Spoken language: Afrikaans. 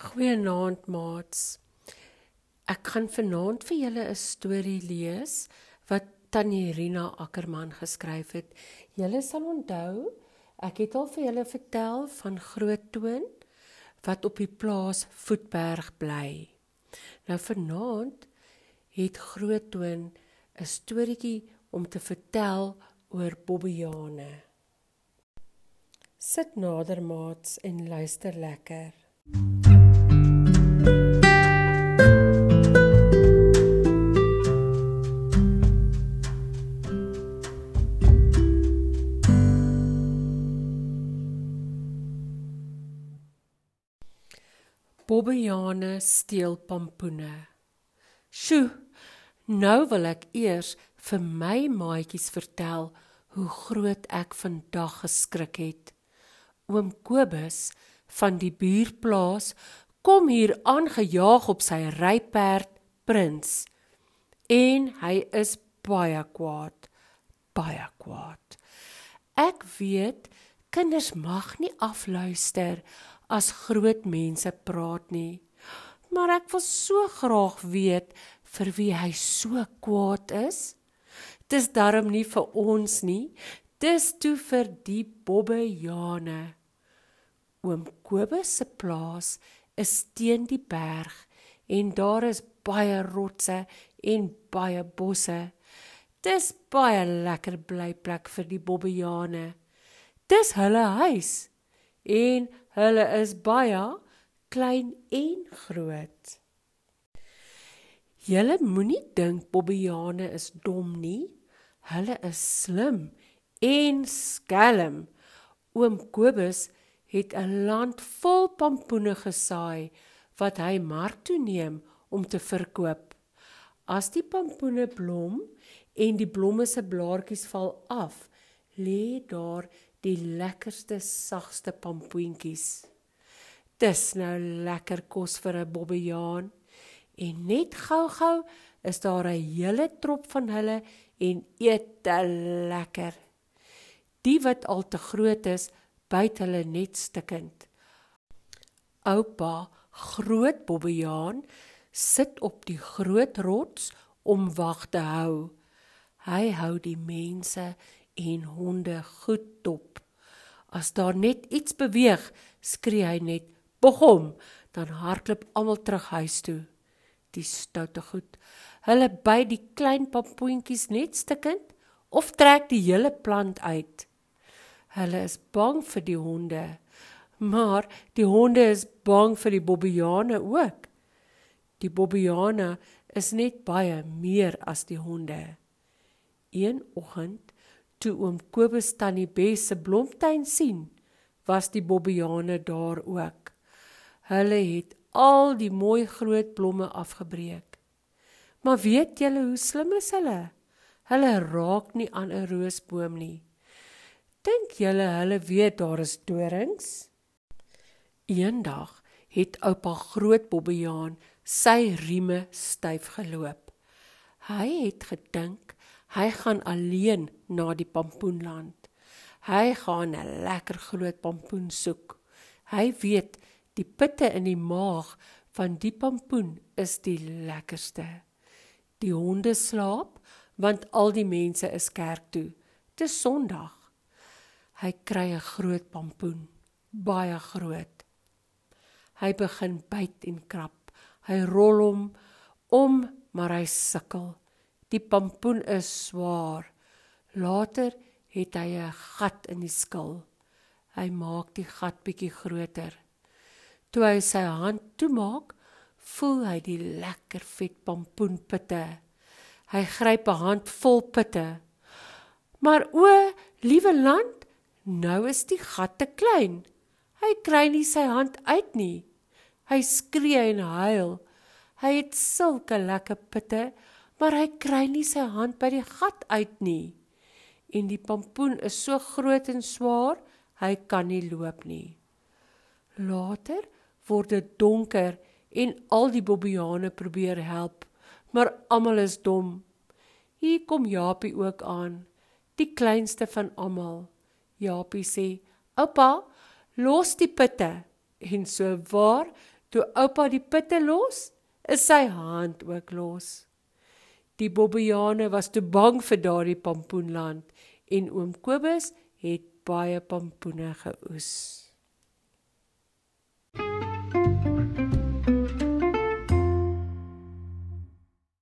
Goeienaand maats. Ek gaan vanaand vir julle 'n storie lees wat Tannie Rina Ackerman geskryf het. Julle sal onthou, ek het al vir julle vertel van Groot Toon wat op die plaas Voetberg bly. Nou vanaand het Groot Toon 'n storieetjie om te vertel oor Bobbejane. Sit nader maats en luister lekker. Bobbejane steel pampoene. Sjoe, nou wil ek eers vir my maatjies vertel hoe groot ek vandag geskrik het. Oom Kobus van die buurplaas kom hier aangejaag op sy ryperd Prins. En hy is baie kwaad, baie kwaad. Ek weet kinders mag nie afluister as groot mense praat nie. Maar ek wil so graag weet vir wie hy so kwaad is. Dis darm nie vir ons nie. Dis toe vir die bobbejane. Oom Kobus se plaas is teen die berg en daar is baie rotse en baie bosse. Dis baie lekker blyplek vir die bobbejane. Dis hulle huis. En Hulle is baie klein en groot. Julle moenie dink Bobbejane is dom nie. Hulle is slim en skelm. Oom Kobus het 'n land vol pampoene gesaai wat hy mark toe neem om te verkoop. As die pampoene blom en die blomme se blaartjies val af, lê daar die lekkerste sagste pampoentjies. Dis nou lekker kos vir 'n bobbejaan en net gou-gou is daar 'n hele trop van hulle en eet lekker. Die wat al te groot is, byt hulle net stikkend. Oupa, groot bobbejaan, sit op die groot rots om wag te hou. Hy hou die mense en honde goed dop. As daar net iets beweeg, skree hy net: "Bogom!" Dan hardloop almal terug huis toe. Die stoute goed. Hulle by die klein pampoentjies net stikkend of trek die hele plant uit. Hulle is bang vir die honde, maar die honde is bang vir die bobbejane ook. Die bobbejane is net baie meer as die honde. Een oggend toe oom Kobus tannie Bes se blomtuin sien, was die bobbejane daar ook. Hulle het al die mooi groot blomme afgebreek. Maar weet julle hoe slim is hulle? Hulle raak nie aan 'n roosboom nie. Dink julle hulle weet daar is dorings? Eendag het oupa groot bobbejaan sy rieme styf geloop. Hy het gedink Hy gaan alleen na die pampoenland. Hy gaan 'n lekker groot pampoen soek. Hy weet die pitte in die maag van die pampoen is die lekkerste. Die honde slaap want al die mense is kerk toe. Dis Sondag. Hy kry 'n groot pampoen, baie groot. Hy begin byt en krap. Hy rol hom om, maar hy sukkel. Die pampoen is swaar. Later het hy 'n gat in die skil. Hy maak die gat bietjie groter. Toe hy sy hand toemaak, voel hy die lekker vet pampoenpitte. Hy gryp 'n hand vol pitte. Maar o, liewe land, nou is die gat te klein. Hy kry nie sy hand uit nie. Hy skree en huil. Hy het sulke lekker pitte maar hy kry nie sy hand by die gat uit nie. En die pampoen is so groot en swaar, hy kan nie loop nie. Later word dit donker en al die bobbejane probeer help, maar almal is dom. Hier kom Japie ook aan, die kleinste van almal. Japie sê: "Oupa, los die pitte." En so waar, toe oupa die pitte los, is sy hand ook los. Die Bobbejane was te bang vir daardie pampoenland en oom Kobus het baie pampoene geoes. Thank you.